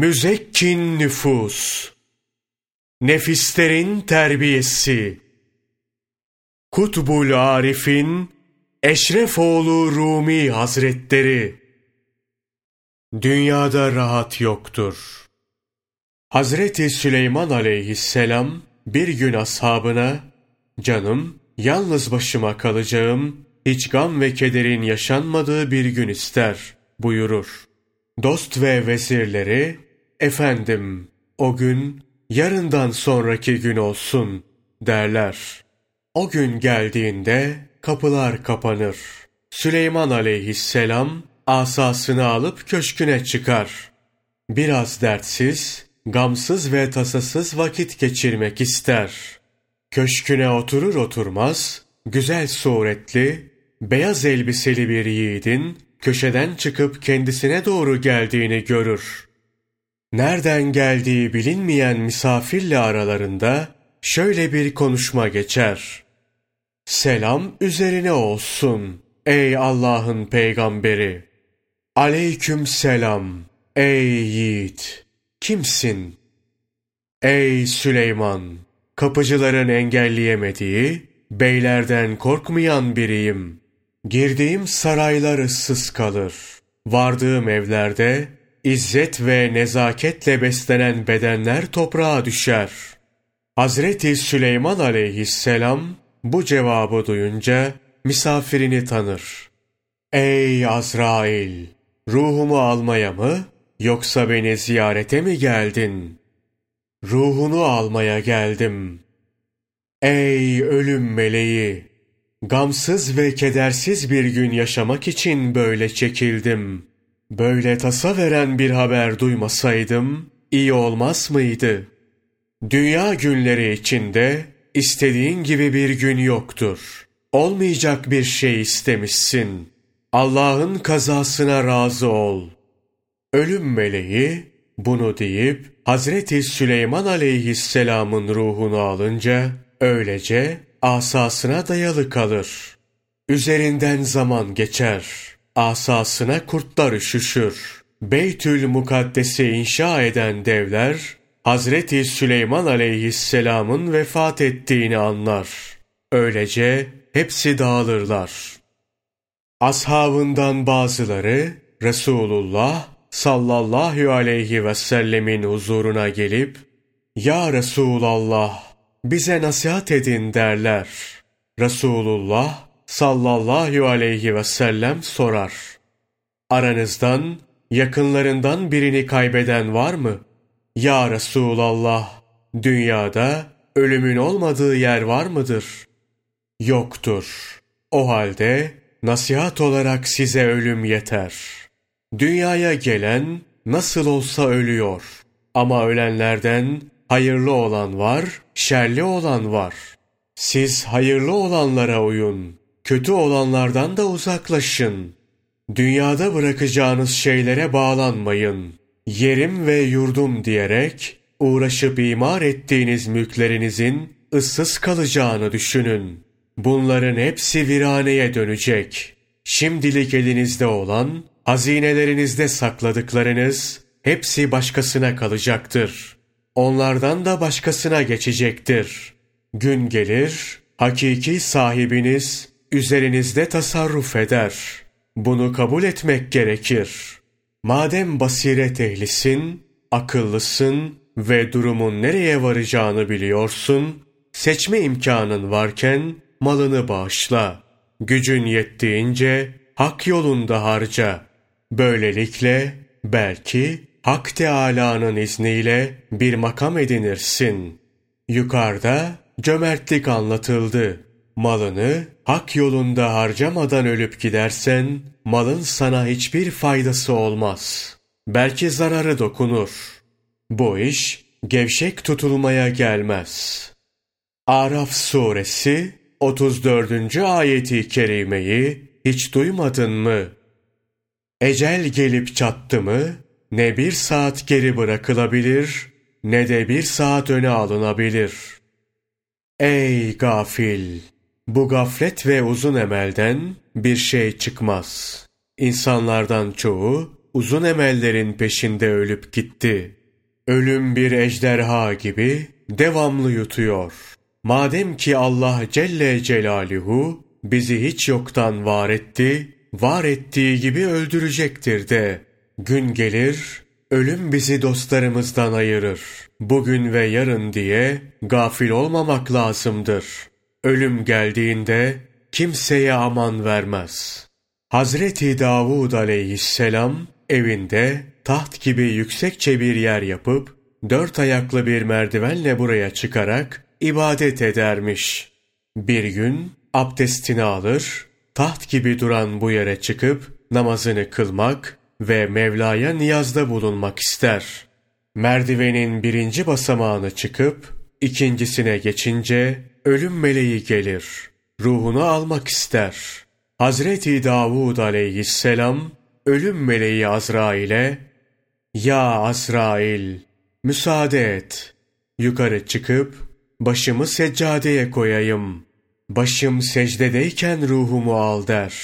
müzekkin nüfus, nefislerin terbiyesi, Kutbul Arif'in Eşrefoğlu Rumi Hazretleri, Dünyada rahat yoktur. Hazreti Süleyman aleyhisselam bir gün ashabına, canım yalnız başıma kalacağım, hiç gam ve kederin yaşanmadığı bir gün ister buyurur. Dost ve vezirleri, efendim o gün yarından sonraki gün olsun derler. O gün geldiğinde kapılar kapanır. Süleyman aleyhisselam asasını alıp köşküne çıkar. Biraz dertsiz, gamsız ve tasasız vakit geçirmek ister. Köşküne oturur oturmaz, güzel suretli, beyaz elbiseli bir yiğidin köşeden çıkıp kendisine doğru geldiğini görür. Nereden geldiği bilinmeyen misafirle aralarında şöyle bir konuşma geçer. Selam üzerine olsun ey Allah'ın peygamberi. Aleyküm selam ey yiğit. Kimsin? Ey Süleyman, kapıcıların engelleyemediği, beylerden korkmayan biriyim. Girdiğim saraylar ıssız kalır. Vardığım evlerde izzet ve nezaketle beslenen bedenler toprağa düşer. Hazreti Süleyman aleyhisselam bu cevabı duyunca misafirini tanır. Ey Azrail! Ruhumu almaya mı yoksa beni ziyarete mi geldin? Ruhunu almaya geldim. Ey ölüm meleği! Gamsız ve kedersiz bir gün yaşamak için böyle çekildim. Böyle tasa veren bir haber duymasaydım iyi olmaz mıydı? Dünya günleri içinde istediğin gibi bir gün yoktur. Olmayacak bir şey istemişsin. Allah'ın kazasına razı ol. Ölüm meleği bunu deyip Hazreti Süleyman aleyhisselamın ruhunu alınca öylece asasına dayalı kalır. Üzerinden zaman geçer. Asasına kurtlar üşüşür. Beytül Mukaddes'i inşa eden devler, Hazreti Süleyman aleyhisselamın vefat ettiğini anlar. Öylece hepsi dağılırlar. Ashabından bazıları Resulullah sallallahu aleyhi ve sellemin huzuruna gelip Ya Resulallah bize nasihat edin derler. Resulullah sallallahu aleyhi ve sellem sorar. Aranızdan yakınlarından birini kaybeden var mı? Ya Resulallah dünyada ölümün olmadığı yer var mıdır? Yoktur. O halde nasihat olarak size ölüm yeter. Dünyaya gelen nasıl olsa ölüyor. Ama ölenlerden hayırlı olan var, şerli olan var. Siz hayırlı olanlara uyun, kötü olanlardan da uzaklaşın. Dünyada bırakacağınız şeylere bağlanmayın. Yerim ve yurdum diyerek uğraşıp imar ettiğiniz mülklerinizin ıssız kalacağını düşünün. Bunların hepsi viraneye dönecek. Şimdilik elinizde olan, hazinelerinizde sakladıklarınız hepsi başkasına kalacaktır. Onlardan da başkasına geçecektir. Gün gelir, hakiki sahibiniz üzerinizde tasarruf eder. Bunu kabul etmek gerekir. Madem basiret ehlisin, akıllısın ve durumun nereye varacağını biliyorsun, seçme imkanın varken malını bağışla. Gücün yettiğince hak yolunda harca. Böylelikle belki Hak Teâlâ'nın izniyle bir makam edinirsin. Yukarıda cömertlik anlatıldı. Malını hak yolunda harcamadan ölüp gidersen, malın sana hiçbir faydası olmaz. Belki zararı dokunur. Bu iş gevşek tutulmaya gelmez. Araf suresi 34. ayeti kerimeyi hiç duymadın mı? Ecel gelip çattı mı, ne bir saat geri bırakılabilir, ne de bir saat öne alınabilir. Ey gafil! Bu gaflet ve uzun emelden bir şey çıkmaz. İnsanlardan çoğu uzun emellerin peşinde ölüp gitti. Ölüm bir ejderha gibi devamlı yutuyor. Madem ki Allah Celle Celaluhu bizi hiç yoktan var etti, var ettiği gibi öldürecektir de. Gün gelir, ölüm bizi dostlarımızdan ayırır. Bugün ve yarın diye gafil olmamak lazımdır. Ölüm geldiğinde kimseye aman vermez. Hazreti Davud aleyhisselam evinde taht gibi yüksekçe bir yer yapıp dört ayaklı bir merdivenle buraya çıkarak ibadet edermiş. Bir gün abdestini alır, taht gibi duran bu yere çıkıp namazını kılmak ve Mevla'ya niyazda bulunmak ister. Merdivenin birinci basamağını çıkıp ikincisine geçince ölüm meleği gelir. Ruhunu almak ister. Hazreti Davud aleyhisselam ölüm meleği Azrail'e ''Ya Azrail, müsaade et. Yukarı çıkıp başımı seccadeye koyayım. Başım secdedeyken ruhumu al.'' der.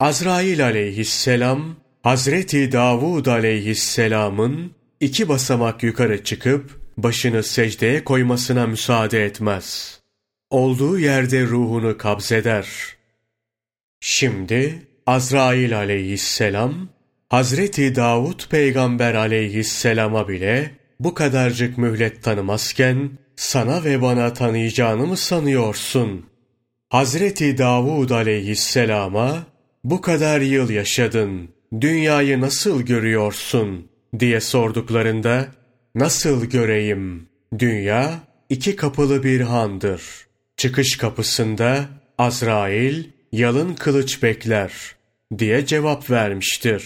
Azrail aleyhisselam Hazreti Davud aleyhisselamın iki basamak yukarı çıkıp başını secdeye koymasına müsaade etmez. Olduğu yerde ruhunu kabzeder. Şimdi Azrail aleyhisselam Hazreti Davud peygamber aleyhisselama bile bu kadarcık mühlet tanımazken sana ve bana tanıyacağını mı sanıyorsun? Hazreti Davud aleyhisselama bu kadar yıl yaşadın, dünyayı nasıl görüyorsun diye sorduklarında nasıl göreyim? Dünya iki kapılı bir handır. Çıkış kapısında Azrail yalın kılıç bekler diye cevap vermiştir.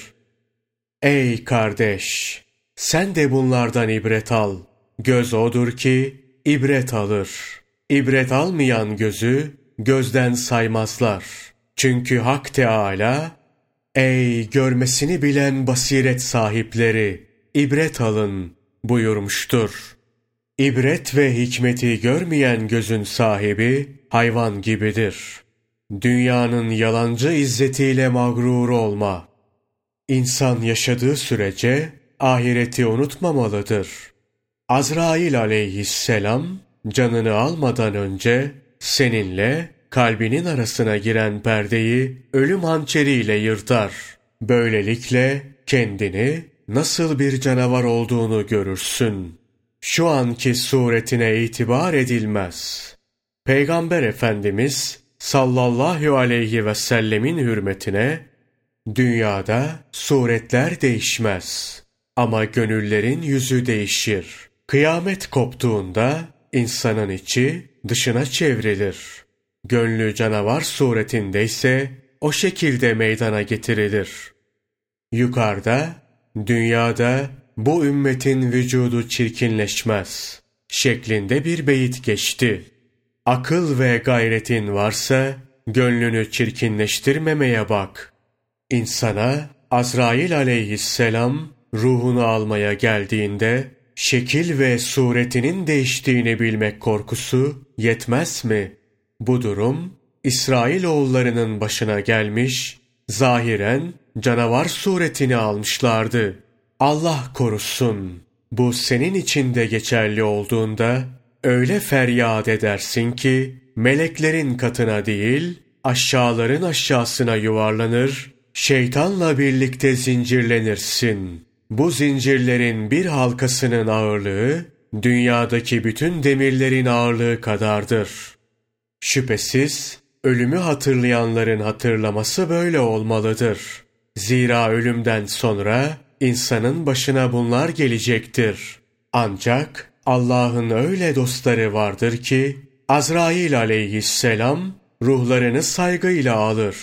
Ey kardeş! Sen de bunlardan ibret al. Göz odur ki ibret alır. İbret almayan gözü gözden saymazlar. Çünkü Hak Teâlâ, Ey görmesini bilen basiret sahipleri, ibret alın buyurmuştur. İbret ve hikmeti görmeyen gözün sahibi hayvan gibidir. Dünyanın yalancı izzetiyle mağrur olma. İnsan yaşadığı sürece ahireti unutmamalıdır. Azrail aleyhisselam canını almadan önce seninle kalbinin arasına giren perdeyi ölüm hançeriyle yırtar. Böylelikle kendini nasıl bir canavar olduğunu görürsün. Şu anki suretine itibar edilmez. Peygamber Efendimiz sallallahu aleyhi ve sellemin hürmetine dünyada suretler değişmez ama gönüllerin yüzü değişir. Kıyamet koptuğunda insanın içi dışına çevrilir. Gönlü canavar suretindeyse o şekilde meydana getirilir. Yukarıda, dünyada bu ümmetin vücudu çirkinleşmez şeklinde bir beyit geçti. Akıl ve gayretin varsa gönlünü çirkinleştirmemeye bak. İnsana Azrail aleyhisselam ruhunu almaya geldiğinde şekil ve suretinin değiştiğini bilmek korkusu yetmez mi? Bu durum İsrail oğullarının başına gelmiş, zahiren canavar suretini almışlardı. Allah korusun. Bu senin için de geçerli olduğunda öyle feryat edersin ki meleklerin katına değil aşağıların aşağısına yuvarlanır, şeytanla birlikte zincirlenirsin. Bu zincirlerin bir halkasının ağırlığı dünyadaki bütün demirlerin ağırlığı kadardır. Şüphesiz ölümü hatırlayanların hatırlaması böyle olmalıdır. Zira ölümden sonra insanın başına bunlar gelecektir. Ancak Allah'ın öyle dostları vardır ki Azrail aleyhisselam ruhlarını saygıyla alır.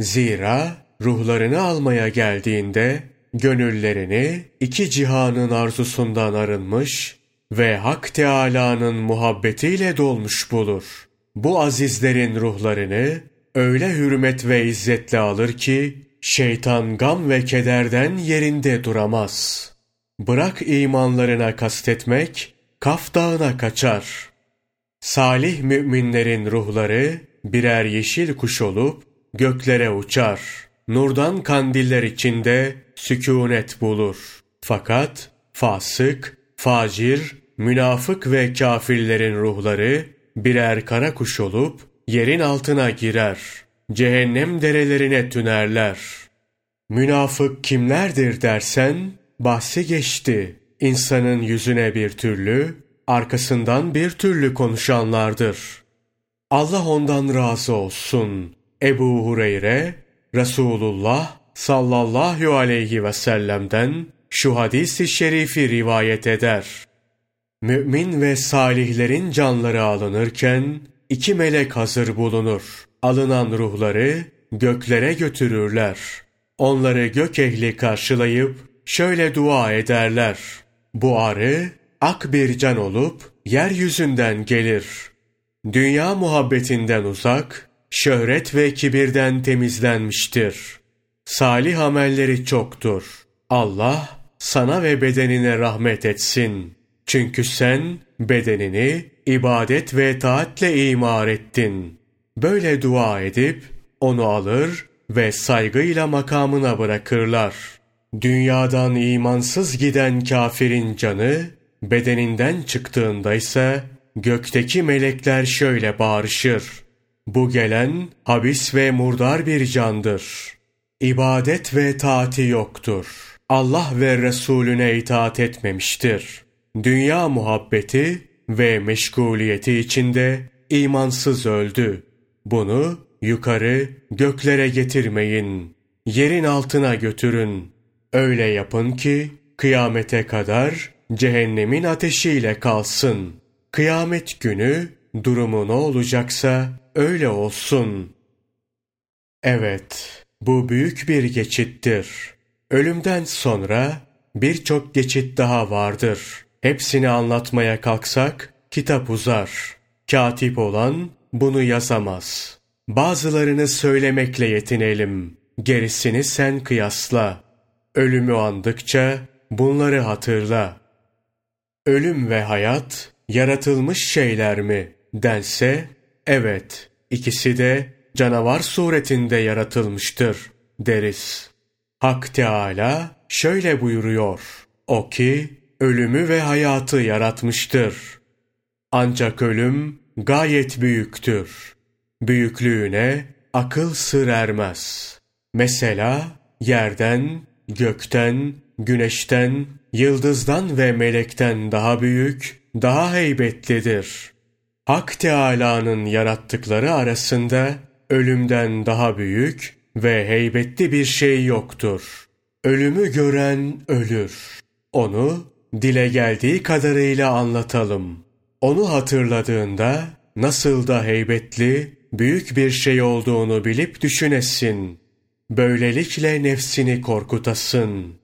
Zira ruhlarını almaya geldiğinde gönüllerini iki cihanın arzusundan arınmış ve Hak Teâlâ'nın muhabbetiyle dolmuş bulur. Bu azizlerin ruhlarını öyle hürmet ve izzetle alır ki şeytan gam ve kederden yerinde duramaz. Bırak imanlarına kastetmek, Kaf Dağı'na kaçar. Salih müminlerin ruhları birer yeşil kuş olup göklere uçar. Nurdan kandiller içinde sükunet bulur. Fakat fasık, facir, münafık ve kafirlerin ruhları birer kara kuş olup yerin altına girer. Cehennem derelerine tünerler. Münafık kimlerdir dersen bahsi geçti. İnsanın yüzüne bir türlü, arkasından bir türlü konuşanlardır. Allah ondan razı olsun. Ebu Hureyre, Resulullah sallallahu aleyhi ve sellem'den şu hadisi şerifi rivayet eder. Mümin ve salihlerin canları alınırken iki melek hazır bulunur. Alınan ruhları göklere götürürler. Onları gök ehli karşılayıp şöyle dua ederler. Bu arı ak bir can olup yeryüzünden gelir. Dünya muhabbetinden uzak, şöhret ve kibirden temizlenmiştir. Salih amelleri çoktur. Allah sana ve bedenine rahmet etsin. Çünkü sen bedenini ibadet ve taatle imar ettin. Böyle dua edip onu alır ve saygıyla makamına bırakırlar. Dünyadan imansız giden kafirin canı bedeninden çıktığında ise gökteki melekler şöyle bağırışır. Bu gelen habis ve murdar bir candır. İbadet ve taati yoktur. Allah ve Resulüne itaat etmemiştir. Dünya muhabbeti ve meşguliyeti içinde imansız öldü. Bunu yukarı göklere getirmeyin. Yerin altına götürün. Öyle yapın ki kıyamete kadar cehennemin ateşiyle kalsın. Kıyamet günü durumu ne olacaksa öyle olsun. Evet, bu büyük bir geçittir. Ölümden sonra birçok geçit daha vardır. Hepsini anlatmaya kalksak kitap uzar. Katip olan bunu yazamaz. Bazılarını söylemekle yetinelim. Gerisini sen kıyasla. Ölümü andıkça bunları hatırla. Ölüm ve hayat yaratılmış şeyler mi dense, evet ikisi de canavar suretinde yaratılmıştır deriz. Hak Teala şöyle buyuruyor. O ki ölümü ve hayatı yaratmıştır. Ancak ölüm gayet büyüktür. Büyüklüğüne akıl sır ermez. Mesela yerden, gökten, güneşten, yıldızdan ve melekten daha büyük, daha heybetlidir. Hak Teâlâ'nın yarattıkları arasında ölümden daha büyük ve heybetli bir şey yoktur. Ölümü gören ölür. Onu dile geldiği kadarıyla anlatalım. Onu hatırladığında nasıl da heybetli, büyük bir şey olduğunu bilip düşünesin. Böylelikle nefsini korkutasın.''